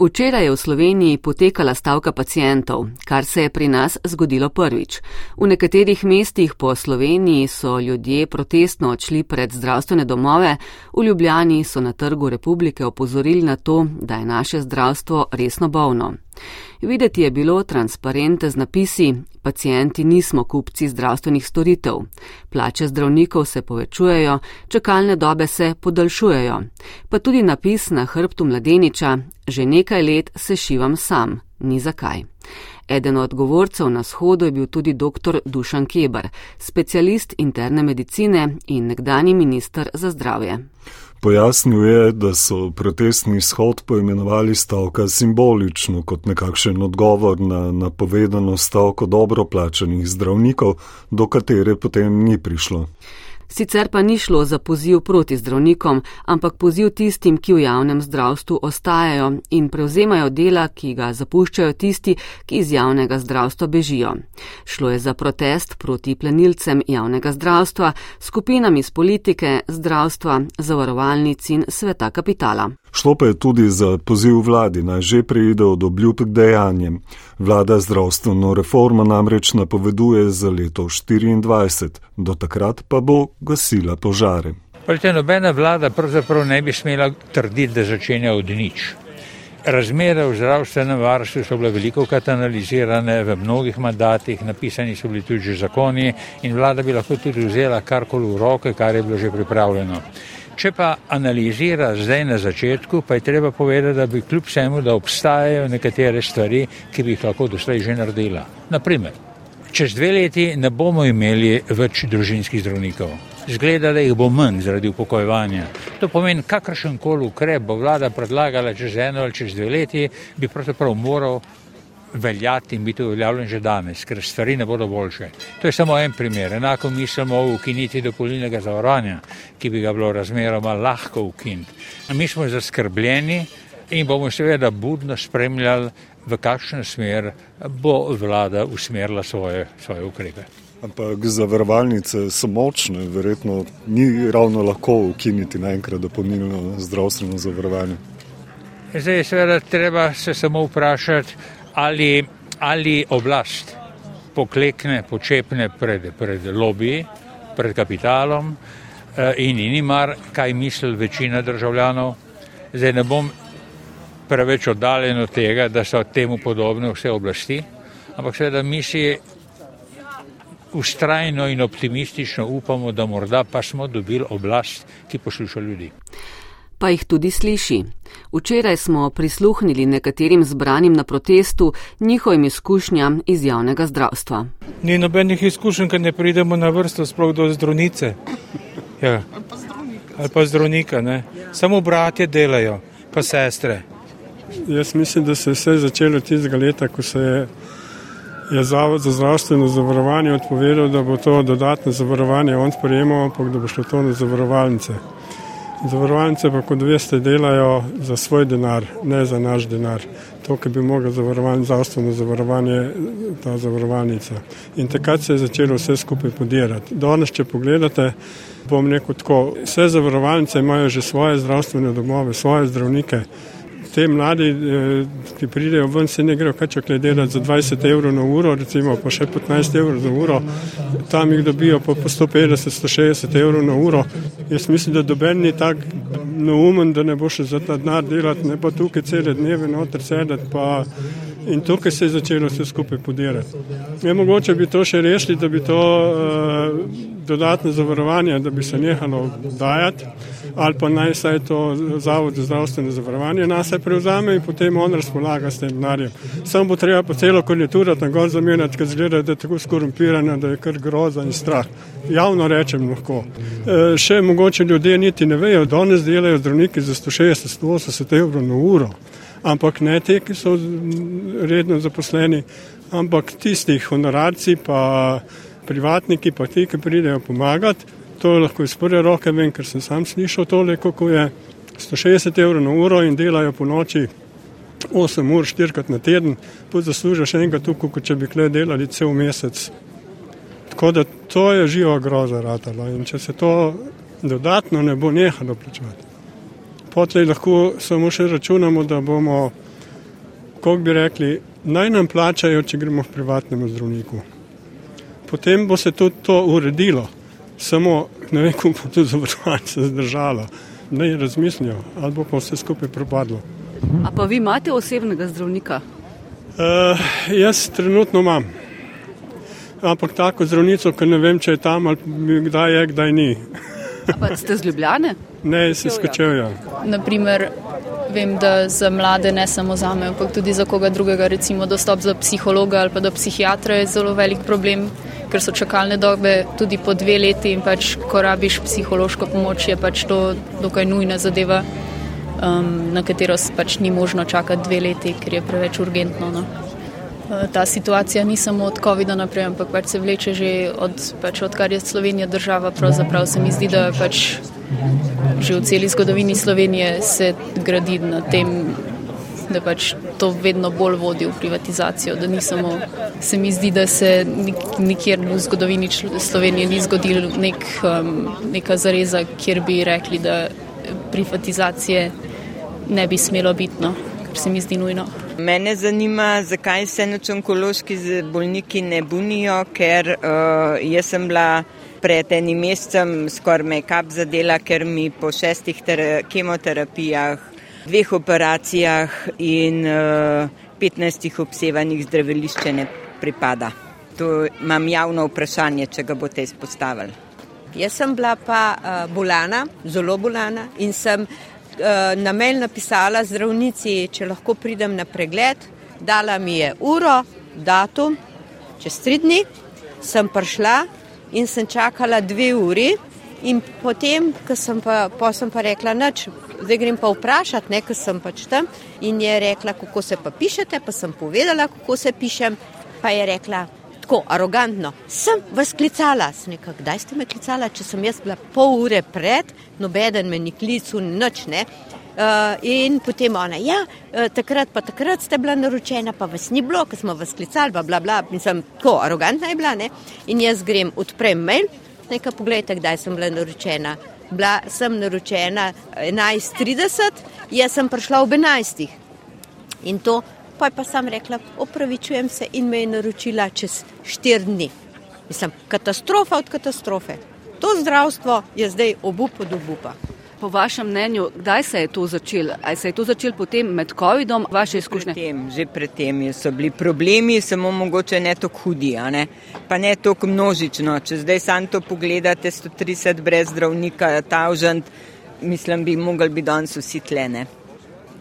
Včeraj je v Sloveniji potekala stavka pacijentov, kar se je pri nas zgodilo prvič. V nekaterih mestih po Sloveniji so ljudje protestno odšli pred zdravstvene domove, v Ljubljani so na trgu republike opozorili na to, da je naše zdravstvo resno bolno. Videti je bilo transparente z napisi: Pacijenti nismo kupci zdravstvenih storitev. Plače zdravnikov se povečujejo, čakalne dobe se podaljšujejo. Pa tudi napis na hrbtu mladeniča: Že nekaj let se šivam sam, ni zakaj. Eden od govorcev na shodu je bil tudi dr. Dušan Keber, specialist interne medicine in nekdani minister za zdravje. Pojasnil je, da so protestni shod poimenovali stavka simbolično kot nekakšen odgovor na napovedano stavko dobro plačanih zdravnikov, do katere potem ni prišlo. Sicer pa ni šlo za poziv proti zdravnikom, ampak poziv tistim, ki v javnem zdravstvu ostajajo in prevzemajo dela, ki ga zapuščajo tisti, ki iz javnega zdravstva bežijo. Šlo je za protest proti plenilcem javnega zdravstva, skupinam iz politike, zdravstva, zavarovalnic in sveta kapitala. Šlo pa je tudi za poziv vladi naj že preide od obljub k dejanjem. Vlada zdravstveno reformo namreč napoveduje za leto 2024, do takrat pa bo gasila požare. Pravite, nobena vlada pravzaprav ne bi smela trditi, da začenja od nič. Razmere v zdravstvenem varstvu so bile veliko krat analizirane v mnogih mandatih, napisani so bili tudi zakoni in vlada bi lahko tudi vzela karkoli v roke, kar je bilo že pripravljeno. Če pa analizira zdaj na začetku, pa je treba povedati, da bi kljub vsemu, da obstajajo nekatere stvari, ki bi jih lahko doslej že naredila. Naprimer, čez dve leti ne bomo imeli več družinskih zdravnikov. Zgleda, da jih bo manj zaradi upokojevanja. To pomeni, kakršen koli ukrep bo vlada predlagala čez eno ali čez dve leti, bi pravzaprav moral veljati in biti uveljavljen že danes, ker stvari ne bodo boljše. To je samo en primer. Enako mislimo o ukiniti dopolnilnega zavarovanja, ki bi ga bilo razmeroma lahko ukiniti. Mi smo zaskrbljeni in bomo seveda budno spremljali, v kakšno smer bo vlada usmerila svoje, svoje ukrepe. Ampak zavarovalnice so močne, verjetno ni ravno lahko ukiniti naenkrat dopolnilno zdravstveno zavarovanje. Zdaj je seveda treba se samo vprašati, ali, ali oblast poklekne, počepne pred, pred lobiji, pred kapitalom eh, in ni mar, kaj misli večina državljanov. Zdaj ne bom preveč oddaljen od tega, da so temu podobne vse oblasti, ampak seveda mi si ustrajno in optimistično upamo, da morda pa smo dobili oblast, ki posluša ljudi pa jih tudi sliši. Včeraj smo prisluhnili nekaterim zbranim na protestu njihovim izkušnjam iz javnega zdravstva. Ni nobenih izkušenj, ker ne pridemo na vrsto sploh do zdravnice. Ja. Ali pa zdravnika, ne. Samo bratje delajo, pa sestre. Jaz mislim, da se je vse začelo tistega leta, ko se je, je Zavod za zdravstveno zavarovanje odpovedal, da bo to dodatno zavarovanje on sprejemal, ampak da bo šlo to na zavarovalnice. Zavarovalnice pa, kot veste, delajo za svoj denar, ne za naš denar. To, kar bi mogla zavarovati zdravstveno zavarovanje, ta zavarovalnica. In takrat se je začelo vse skupaj podirati. Danes, če pogledate, bom rekel tako, vse zavarovalnice imajo že svoje zdravstvene domove, svoje zdravnike te mladi, eh, ki pridejo ven, se ne grejo kačo delati za 20 evrov na uro, recimo pa še 15 evrov za uro, tam jih dobijo pa po 150-160 evrov na uro. Jaz mislim, da doben ni tak neumen, da ne bo še za ta denar delati, ne pa tukaj cele dneve noter sedeti pa in tukaj se je začelo vse skupaj podirati. Je mogoče bi to še rešili, da bi to uh, dodatno zavarovanje, da bi se nehalo dajati ali pa naj saj to zavod za zdravstveno zavarovanje nas prevzame in potem on razpolaga s tem denarjem. Samo bo treba po celo konjunkturo tam gor zamenjati, ker zgleda, da je tako skorumpirana, da je kar groza in strah. Javno rečem lahko. E, še mogoče ljudje niti ne vejo, danes delajo zdravniki za 160-180 evrov na uro ampak ne te, ki so redno zaposleni, ampak tistih honorarci, pa privatniki, pa ti, ki pridejo pomagati. To lahko iz prve roke vem, ker sem sam slišal tole, kako je 160 evrov na uro in delajo po noči 8 ur, 4 krat na teden, pa zaslužijo še enkrat tukaj, kot če bi kle delali cel mesec. Tako da to je živa groza ratala in če se to dodatno ne bo nehalo plačevati potlej lahko samo še računamo, da bomo kako bi rekli, naj nam plačajo, če gremo v privatnemu zdravniku. Potem bo se tudi to uredilo, samo ne vem, kako bo to zavarovanje zdržalo. Naj razmislijo, ali bo pa vse skupaj propadlo. A pa vi imate osebnega zdravnika? Uh, jaz trenutno imam. Ampak tako zdravnico, ki ne vem, če je tam ali kdaj je, kdaj ni. Pa ste z Ljubljane? Ne, se skočejo. Naprimer, vem, da za mlade, ne samo za me, ampak tudi za koga drugega, recimo dostop za psihologa ali pa do psihiatra je zelo velik problem, ker so čakalne dobe tudi po dve leti in pač, ko rabiš psihološko pomoč, je pač to dokaj nujna zadeva, um, na katero pač ni možno čakati dve leti, ker je preveč urgentno. No. Uh, ta situacija ni samo od COVID-a naprej, ampak pač se vleče že od, pač odkar je Slovenija država. Pravzaprav se mi zdi, da pač že v celi zgodovini Slovenije se gradi na tem, da pač to vedno bolj vodi v privatizacijo. Da ni samo, se mi zdi, da se nikjer v zgodovini Slovenije ni zgodil nek, um, neka zareza, kjer bi rekli, da privatizacije ne bi smelo biti, no, ker se mi zdi nujno. Mene zanima, zakaj se noč onkološki bolniki ne bunijo, ker uh, jaz sem bila pred enim mesecem skoraj me kap zadela, ker mi po šestih kemoterapijah, dveh operacijah in uh, eh, 15 obsevanih zdravilišče ne pripada. To imam javno vprašanje, če ga boste izpostavili. Jaz sem bila pa uh, bolana, zelo bolana in sem na mail napisala zdravnici, če lahko pridem na pregled. Dala mi je uro, datum, čez tri dni sem prišla, in sem čakala dve uri. In potem, ko sem pa, pa sem pa rekla, noč, zdaj grem pa vprašati, ker sem pač tam. In je rekla, kako se pa pišete, pa sem povedala, kako se pišem. Pa je rekla, tako arogantno, sem vas klicala. Sem rekla, kdaj ste me klicala, če sem jaz bila pol ure pred, nobeden me ni klical, noč ne. Uh, in potem ona, ja, uh, takrat pa takrat ste bila naročena, pa vas ni bilo, ker smo vas klicali, bla, bla, bla. Mislim, tako arogantna je bila, ne. In jaz grem, odprem mail, nekaj pogledajte, kdaj sem bila naročena. Bila sem naročena 11.30, jaz sem prišla ob 11. In to, pa je pa sam rekla, opravičujem se in me je naročila čez 4 dni. Mislim, katastrofa od katastrofe. To zdravstvo je zdaj obup od obupa. Po vašem mnenju, kdaj se je to začelo? Ali se je to začelo potem med COVID-om, vaše izkušnje? Predtem, že predtem so bili problemi, samo mogoče ne tako hudi, ne? pa ne tako množično. Če zdaj sam to pogledate, 130 brez zdravnika, tavžant, mislim, bi mogli biti danes vsi tlene.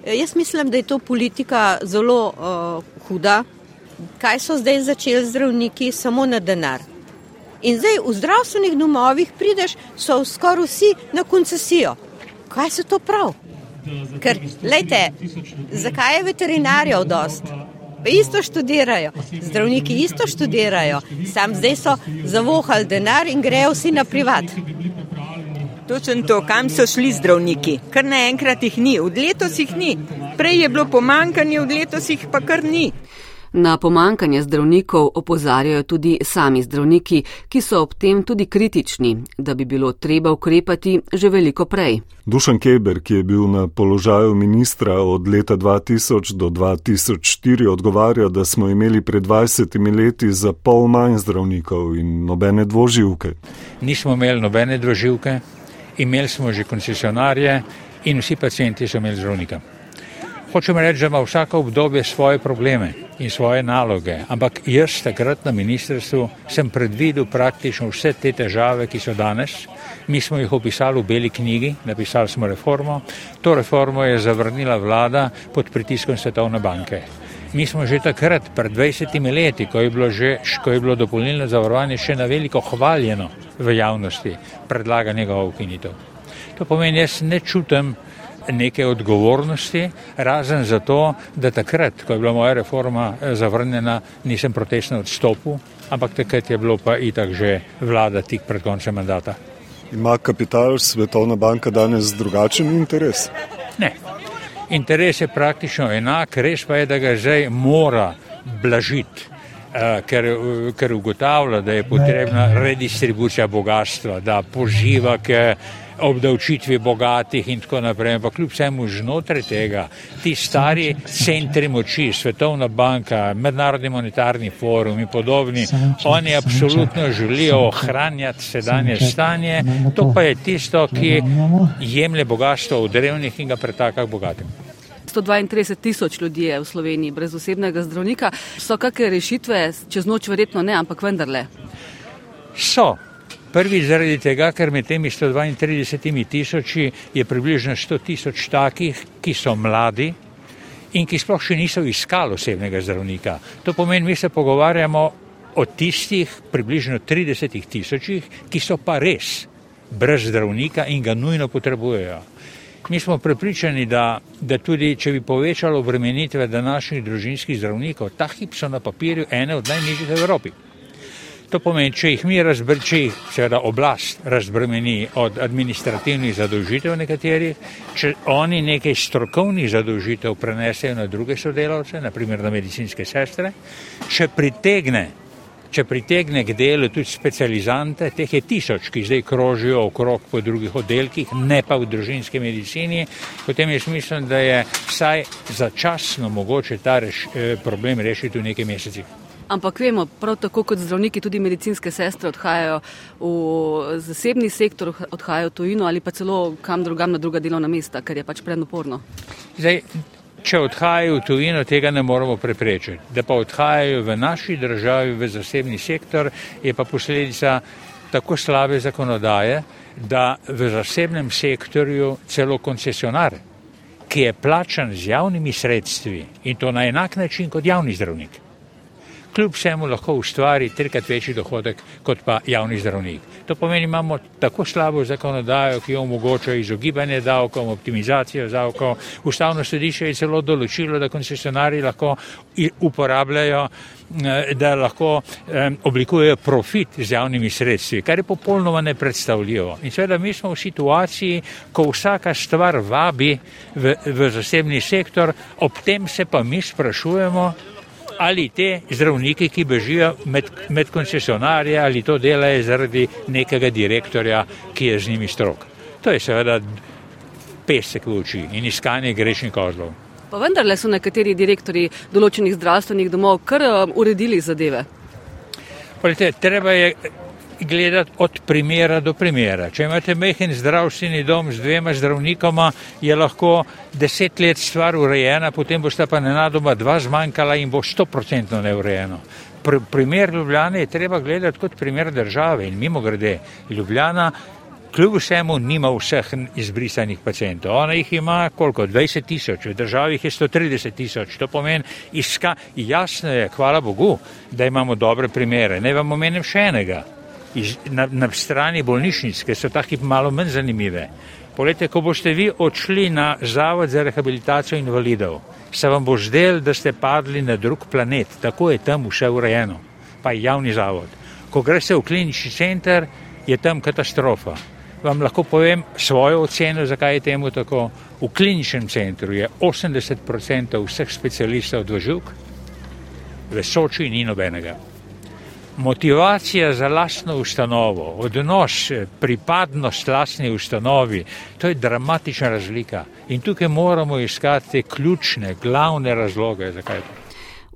Jaz mislim, da je to politika zelo uh, huda. Kaj so zdaj začeli zdravniki samo na denar? In zdaj v zdravstvenih domovih prideš, so skoraj vsi na koncesijo kaj se to prav? Ker, lejte, zakaj je veterinarjev dost? Pa isto študirajo, zdravniki isto študirajo, sam zdaj so zavohali denar in grejo vsi na privat. Točno to, kam so šli zdravniki, kar naenkrat jih ni, od letos jih ni. Prej je bilo pomankanje, od letos jih pa kar ni. Na pomankanje zdravnikov opozarjajo tudi sami zdravniki, ki so ob tem tudi kritični, da bi bilo treba ukrepati že veliko prej. Dušan Keber, ki je bil na položaju ministra od leta 2000 do 2004, odgovarja, da smo imeli pred 20 leti za pol manj zdravnikov in nobene dvoživke. Nismo imeli nobene dvoživke, imeli smo že koncesionarje in vsi pacijenti so imeli zdravnika. Hočem reči, da ima vsako obdobje svoje probleme in svoje naloge, ampak jaz takrat na ministrstvu sem predvidel praktično vse te težave, ki so danes. Mi smo jih opisali v beli knjigi, napisali smo reformo. To reformo je zavrnila vlada pod pritiskom Svetovne banke. Mi smo že takrat, pred 20 leti, ko je bilo, že, ko je bilo dopolnilno zavarovanje še na veliko hvaljeno v javnosti, predlagali njegovo ukinitev. To pomeni, jaz ne čutim neke odgovornosti, razen zato, da takrat, ko je bila moja reforma eh, zavrnjena, nisem protestno odstopil, ampak takrat je bilo pa itak že vlada tik pred koncem mandata. Ima kapital Svetovna banka danes drugačen interes? Ne. Interes je praktično enak, res pa je, da ga zdaj mora blažiti. Uh, ker, ker ugotavlja, da je potrebna redistribucija bogatstva, da poziva k obdavčitvi bogatih in tako naprej. Ampak kljub vsemu znotraj tega, ti stari centri moči, Svetovna banka, Mednarodni monetarni forum in podobni, oni apsolutno želijo ohranjati sedanje stanje, to pa je tisto, ki jemlje bogatstvo od revnih in ga pretaka k bogatim. 132 tisoč ljudi je v Sloveniji brez osebnega zdravnika. So kakšne rešitve, čez noč verjetno ne, ampak vendarle? So. Prvi zaradi tega, ker med temi 132 tisoči je približno 100 tisoč takih, ki so mladi in ki sploh še niso iskali osebnega zdravnika. To pomeni, mi se pogovarjamo o tistih približno 30 tisočih, ki so pa res brez zdravnika in ga nujno potrebujejo. Mi smo prepričani, da, da tudi če bi povečalo obremenitve današnjih družinskih zdravnikov, ta hip so na papirju ene od najnižjih v Evropi. To pomeni, če jih mi razbremeni, če jih seveda oblast razbremeni od administrativnih zadolžitev nekaterih, če oni nekaj strokovnih zadolžitev prenesejo na druge sodelavce, naprimer na medicinske sestre, če pritegne Če pritegne k delu tudi specializante, teh je tisoč, ki zdaj krožijo okrog po drugih oddelkih, ne pa v družinski medicini, potem jaz mislim, da je vsaj začasno mogoče ta reš, eh, problem rešiti v nekaj mesecih. Ampak vemo, prav tako kot zdravniki, tudi medicinske sestre odhajajo v zasebni sektor, odhajajo v tujino ali pa celo kam drugam na druga delovna mesta, ker je pač prednoporno. Zdaj, Če odhajajo v tujino, tega ne moremo preprečiti. Da pa odhajajo v naši državi, v zasebni sektor, je pa posledica tako slabe zakonodaje, da v zasebnem sektorju celo koncesionar, ki je plačan z javnimi sredstvi in to na enak način kot javni zdravnik, kljub vsemu lahko ustvari trikrat večji dohodek kot pa javni zdravnik. To pomeni, imamo tako slabo zakonodajo, ki omogoča izogibanje davkom, optimizacijo davkov. Ustavno sodišče je celo določilo, da koncesionari lahko uporabljajo, eh, da lahko oblikujejo profit z javnimi sredstvi, kar je popolnoma nepredstavljivo. In seveda mi smo v situaciji, ko vsaka stvar vabi v, v zasebni sektor, ob tem se pa mi sprašujemo, ali te zdravniki, ki bežijo med, med koncesionarje, ali to delajo zaradi nekega direktorja, ki je z njimi strok. To je seveda pesek v oči in iskanje grešnih kozlov. Pa vendarle so nekateri direktori določenih zdravstvenih domov kar um, uredili zadeve. Polite, treba je gledati od primera do primera. Če imate mehen zdravstveni dom z dvema zdravnikoma, je lahko deset let stvar urejena, potem boste pa nenadoma dva zmanjkala in bo stoprocentno neurejeno. Pr primer Ljubljane je treba gledati kot primer države in mimo grede Ljubljana. Kljub vsemu nima vseh izbrisanih pacijentov. Ona jih ima koliko? 20 tisoč, v državi jih je 130 tisoč. To pomeni, iska, jasno je, hvala Bogu, da imamo dobre primere. Ne vam omenim še enega iz, na, na strani bolnišnic, ki so tako malo manj zanimive. Poglejte, ko boste vi odšli na Zavod za rehabilitacijo invalidov, se vam bo zdel, da ste padli na drug planet, tako je tam vse urejeno, pa je javni zavod. Ko greste v klinični center, je tam katastrofa. Vam lahko povem svojo oceno, zakaj je temu tako. V kliničnem centru je 80% vseh specialistov dvožuk, v Soči ni nobenega motivacija za lastno ustanovo, odnos, pripadnost lastni ustanovi, to je dramatična razlika. In tukaj moramo iskati ključne, glavne razloge, zakaj je to.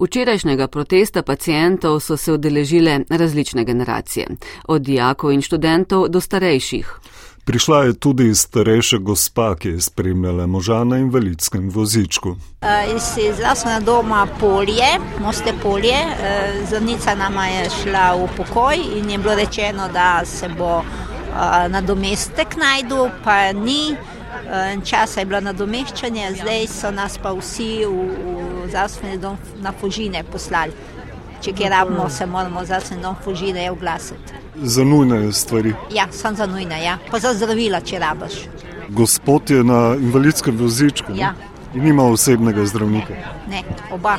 Včerajšnjega protesta pacijentov so se odeležile različne generacije, od dijakov in študentov do starejših. Prišla je tudi starejša gospa, ki je spremljala moža na invalidskem vozičku. Iz zdravstvenega doma Polje, Moste Polje, zdravnica nama je šla v pokoj in je bilo rečeno, da se bo nadomestek najdu, pa ni. Časa je bilo nadomeščanje, zdaj so nas pa vsi v, v zdravstveni dom na Fužine poslali. Če kje rabimo, se moramo v zdravstveni dom Fužine oglasiti. Za nujne stvari. Ja, sem za nujne, ja. pa za zdravila, če rabaš. Gospod je na invalidskem vozičku ja. in ima osebnega zdravnika. Ne, oba.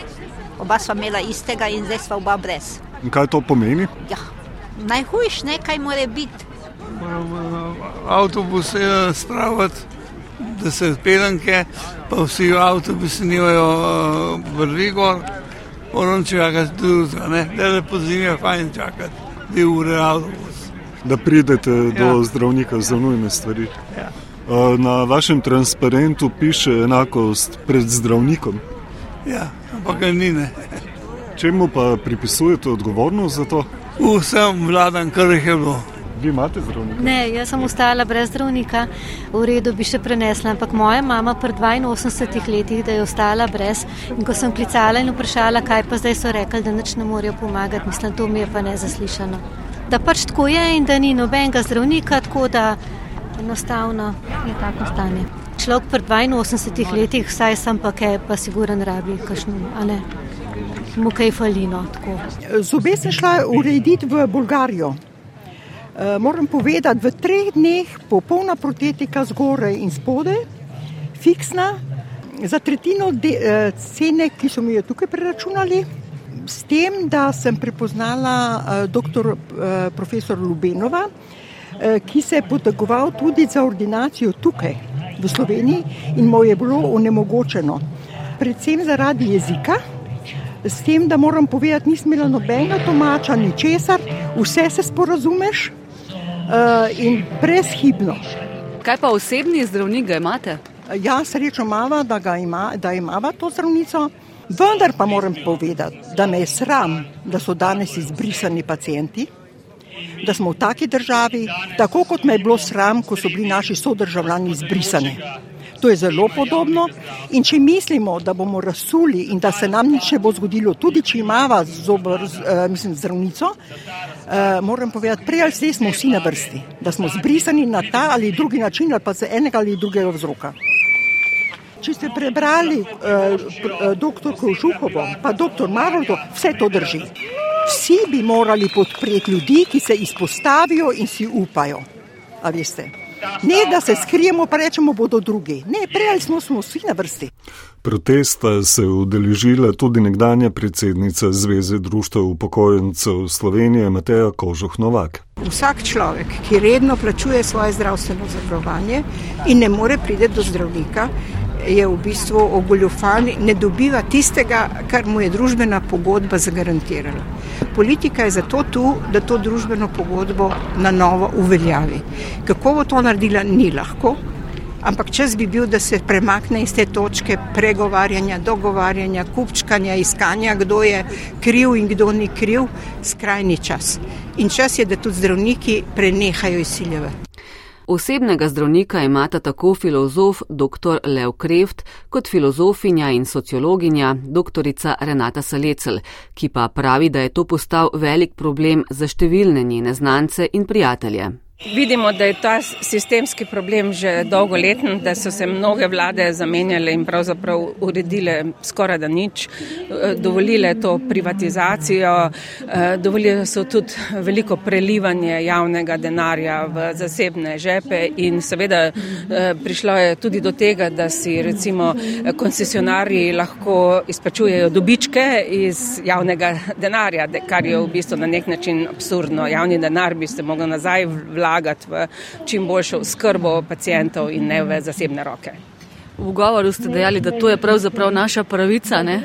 Oba sva imela istega in zdaj sva oba brez. In kaj to pomeni? Ja. Najhujš, ne kaj more biti. Avtobus je spraviti, da se pelanke, pa vsi avtobusi nimajo vrvi gor, moram čakati drugega, ne, da le po zimi je fajn čakati dve ure avtobus. da pridete ja. do zdravnika za nujne stvari. Ja. Na vašem transparentu piše enakost pred zdravnikom. Ja, ampak ni ne. Čemu pa pripisujete odgovornost za to? Vsem vladam, kar jih je bilo. Vi imate zdravnika? Ne, jaz sem ostala brez zdravnika, v redu bi še prenesla, ampak moja mama pri 82 letih, da je ostala brez. In ko sem klicala in vprašala, kaj pa zdaj so rekli, da nič ne morejo pomagati, mislim, to mi je pa nezaslišano. Da pač tako je in da ni nobenega zdravnika, tako da enostavno je tako stanje. Človek pri 82 letih, vsaj sem pa kaj, pa siguren rabi, kakšno, a ne. Mu kaj falino. Zobe sem šla urediti v Bolgarijo. Uh, moram povedati, v treh dneh popolna protetika zgoraj in spodaj, fiksna, za tretjino de, uh, cene, ki so mi jo tukaj preračunali, s tem, da sem prepoznala uh, dr. Profesor Lubenova, ki se je potegoval tudi za ordinacijo tukaj v Sloveniji in mu je bilo onemogočeno. Predvsem zaradi jezika, s tem, da moram povedati, nisem imela nobenega tomača, ničesar, vse se sporazumeš in brezhibno. Kaj pa osebni zdravnik ga imate? Ja, srečo imamo, da, ima, da imamo to zdravnico, vendar pa moram povedati, da me je sram, da so danes izbrisani pacijenti, da smo v taki državi, tako kot me je bilo sram, ko so bili naši sodržavljani izbrisani. To je zelo podobno. In če mislimo, da bomo rasuli in da se nam nič ne bo zgodilo, tudi če imamo uh, zdravnico, uh, moram povedati, prej ali slej smo vsi na vrsti, da smo zbrisani na ta ali drugi način, ali pa za enega ali drugega vzroka. Če ste prebrali uh, dr. Kožuhovo, pa dr. Maroldo, vse to drži. Vsi bi morali podpreti ljudi, ki se izpostavijo in si upajo. A veste? Ne, da se skrijemo, pa rečemo, bodo drugi. Ne, prej smo, smo vsi na vrsti. Protesta se je udeležila tudi nekdanja predsednica Zveze društva upokojencev Slovenije Mateja Kožuh Novak. Vsak človek, ki redno plačuje svoje zdravstveno zavarovanje in ne more priti do zdravnika, je v bistvu ogoljufan, ne dobiva tistega, kar mu je družbena pogodba zagarantirala. Politika je zato tu, da to družbeno pogodbo na novo uveljavi. Kako bo to naredila, ni lahko. Ampak čas bi bil, da se premakne iz te točke pregovarjanja, dogovarjanja, kupčkanja, iskanja, kdo je kriv in kdo ni kriv, skrajni čas. In čas je, da tudi zdravniki prenehajo izsiljevati. Osebnega zdravnika imata tako filozof dr. Lev Kreft kot filozofinja in sociologinja dr. Renata Salecel, ki pa pravi, da je to postal velik problem za številne njene znance in prijatelje. Vidimo, da je ta sistemski problem že dolgoleten, da so se mnoge vlade zamenjale in pravzaprav uredile skoraj da nič, dovolile to privatizacijo, eh, dovolile so tudi veliko prelivanje javnega denarja v zasebne žepe in seveda eh, prišlo je tudi do tega, da si recimo koncesionarji lahko izplačujejo dobičke iz javnega denarja, kar je v bistvu na nek način absurdno. Javni denar bi se mogel nazaj vlagati vlagati v čim boljšo skrbo pacijentov in ne v zasebne roke. V govoru ste dejali, da to je pravzaprav naša pravica. Ne?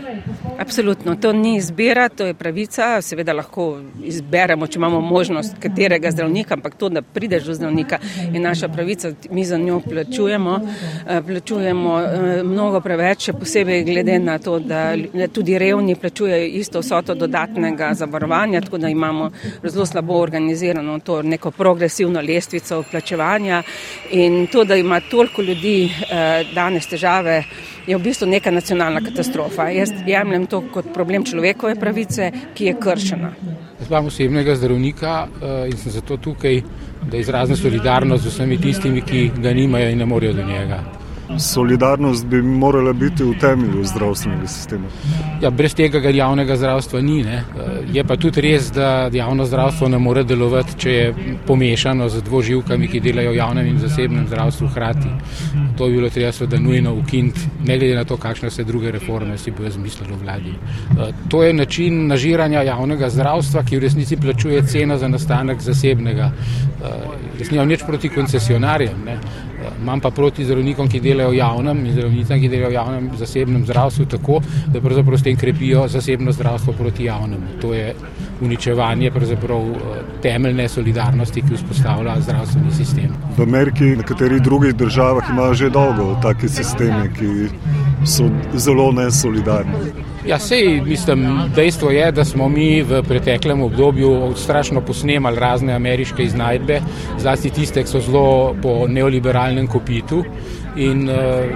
Absolutno, to ni izbira, to je pravica. Seveda lahko izberemo, če imamo možnost katerega zdravnika, ampak to, da prideš do zdravnika, je naša pravica. Mi za njo plačujemo, eh, plačujemo eh, mnogo preveč, posebej glede na to, da tudi revni plačujejo isto vsoto dodatnega zavarovanja, tako da imamo zelo slabo organizirano to neko progresivno lestvico plačevanja in to, da ima toliko ljudi eh, danes težave je v bistvu neka nacionalna katastrofa. Jaz jemljem to kot problem človekove pravice, ki je kršena. Jaz imam osebnega zdravnika eh, in sem zato tukaj, da izrazim solidarnost z vsemi tistimi, ki ga nimajo in ne morejo do njega. Solidarnost bi morala biti v temelju zdravstvenega sistema. Ja, brez tega javnega zdravstva ni. Ne. Je pa tudi res, da javno zdravstvo ne more delovati, če je pomešano z dvoživkami, ki delajo v javnem in zasebnem zdravstvu hkrati. To bi bilo treba seveda nujno ukiniti, ne glede na to, kakšne se druge reforme si bojo zmislili vladi. To je način nažiranja javnega zdravstva, ki v resnici plačuje ceno za nastanek zasebnega. Jaz nimam nič proti koncesionarjem. Ne Imam pa proti zdravnikom, ki delajo v javnem in zdravnicam, ki delajo v javnem zasebnem zdravstvu, tako, da pravzaprav s tem krepijo zasebno zdravstvo proti javnemu. To je uničevanje temeljne solidarnosti, ki vzpostavlja zdravstveni sistem. V Ameriki in nekaterih drugih državah imajo že dolgo take sisteme, ki so zelo nesolidarni. Ja, sej, mislim, dejstvo je, da smo mi v preteklem obdobju strašno posnemali razne ameriške iznajdbe, zlasti tiste, ki so zelo po neoliberalnem kopitu. In uh,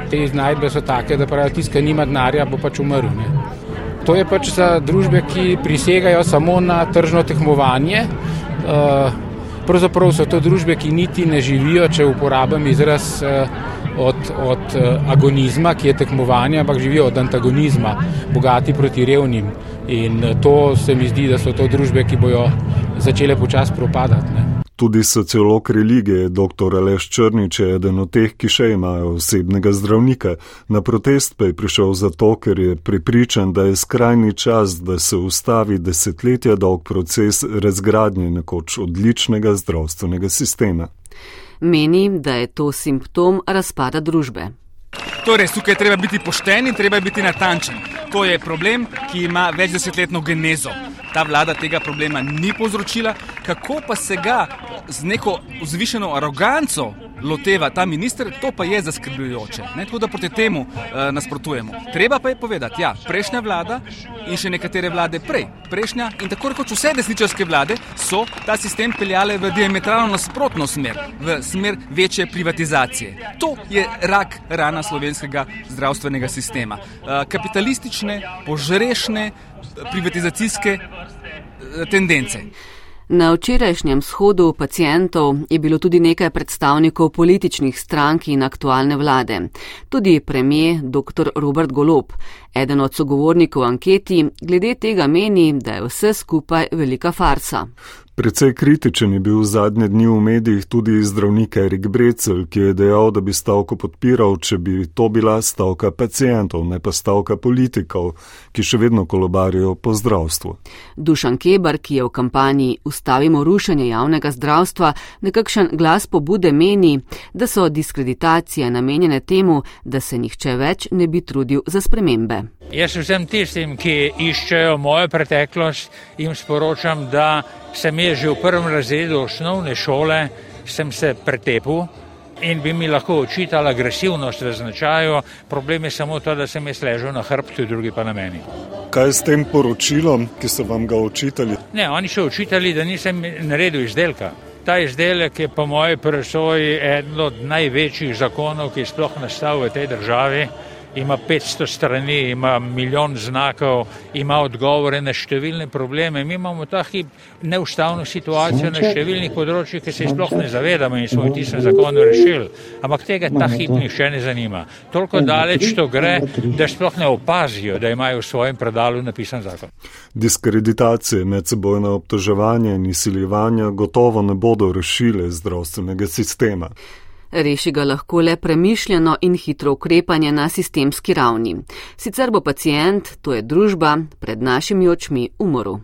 te iznajdbe so take, da pravijo, tiska nima denarja, bo pač umrl. Ne. To je pač za družbe, ki prisegajo samo na tržno tehmovanje. Uh, pravzaprav so to družbe, ki niti ne živijo, če uporabim izraz. Uh, od, od eh, agonizma, ki je tekmovanje, ampak živijo od antagonizma, bogati proti revnim. In eh, to se mi zdi, da so to družbe, ki bojo začele počasi propadati. Ne. Tudi sociolog religije, dr. Aleš Črnič, je eden od teh, ki še imajo osebnega zdravnika. Na protest pa je prišel zato, ker je pripričan, da je skrajni čas, da se ustavi desetletja dolg proces razgradnje nekoč odličnega zdravstvenega sistema. Meni, da je to simptom razpada družbe. Torej, tukaj je treba biti pošten in treba biti natančen. To je problem, ki ima več desetletno genezo. Ta vlada tega problema ni povzročila, kako pa se ga z neko vzvišeno aroganco loteva ta minister, to pa je zaskrbljujoče. Ne, tako da proti temu uh, nasprotujemo. Treba pa je povedati, ja, prejšnja vlada in še nekatere vlade prej, prejšnja in tako rekoč vse desničarske vlade so ta sistem peljale v diametralno nasprotno smer, v smer večje privatizacije. To je rak rana slovenskega zdravstvenega sistema. Uh, kapitalistične, požrešne, privatizacijske uh, tendence. Na včerajšnjem shodu pacijentov je bilo tudi nekaj predstavnikov političnih strank in aktualne vlade. Tudi premije dr. Robert Golop, eden od sogovornikov anketi, glede tega meni, da je vse skupaj velika farsa. Predvsej kritičen je bil zadnje dni v medijih tudi zdravnik Erik Brecel, ki je dejal, da bi stavko podpiral, če bi to bila stavka pacijentov, ne pa stavka politikov, ki še vedno kolobarijo po zdravstvu. Dušan Kebar, ki je v kampanji Ustavimo rušenje javnega zdravstva, nekakšen glas pobude meni, da so diskreditacije namenjene temu, da se nihče več ne bi trudil za spremembe. Jaz vsem tistim, ki iščejo mojo preteklost, jim sporočam, da sem jaz že v prvem razredu osnovne šole, sem se pretepil in bi mi lahko očital agresivnost v značaju. Problem je samo to, da sem jaz ležal na hrbtu, drugi pa na meni. Kaj s tem poročilom, ki so vam ga očitali? Ne, oni so očitali, da nisem naredil izdelka. Ta izdelek je po moji presoji eden od največjih zakonov, ki je sploh nastal v tej državi ima 500 strani, ima milijon znakov, ima odgovore na številne probleme. Mi imamo ta hip neustavno situacijo na številnih področjih, ki se jih sploh ne zavedamo in smo jih tistem zakonu rešili. Ampak tega ta hip nihče ne zanima. Toliko daleč to gre, da sploh ne opazijo, da imajo v svojem predalu napisan zakon. Diskreditacije, medsebojne obtoževanje in izsiljevanja gotovo ne bodo rešile zdravstvenega sistema. Reši ga lahko le premišljeno in hitro ukrepanje na sistemski ravni. Sicer bo pacijent, to je družba, pred našimi očmi umrl.